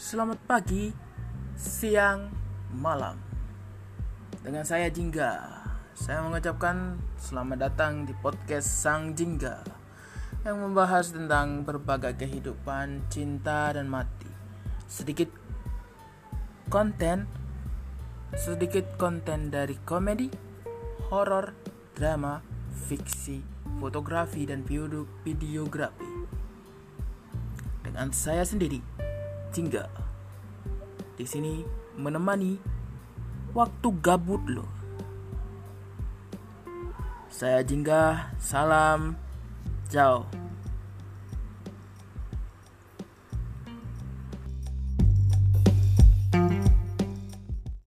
Selamat pagi, siang, malam. Dengan saya Jingga. Saya mengucapkan selamat datang di podcast Sang Jingga yang membahas tentang berbagai kehidupan, cinta dan mati. Sedikit konten sedikit konten dari komedi, horor, drama, fiksi, fotografi dan videografi. Dengan saya sendiri, Jingga. Di sini menemani waktu gabut lo. Saya Jingga, salam, jauh.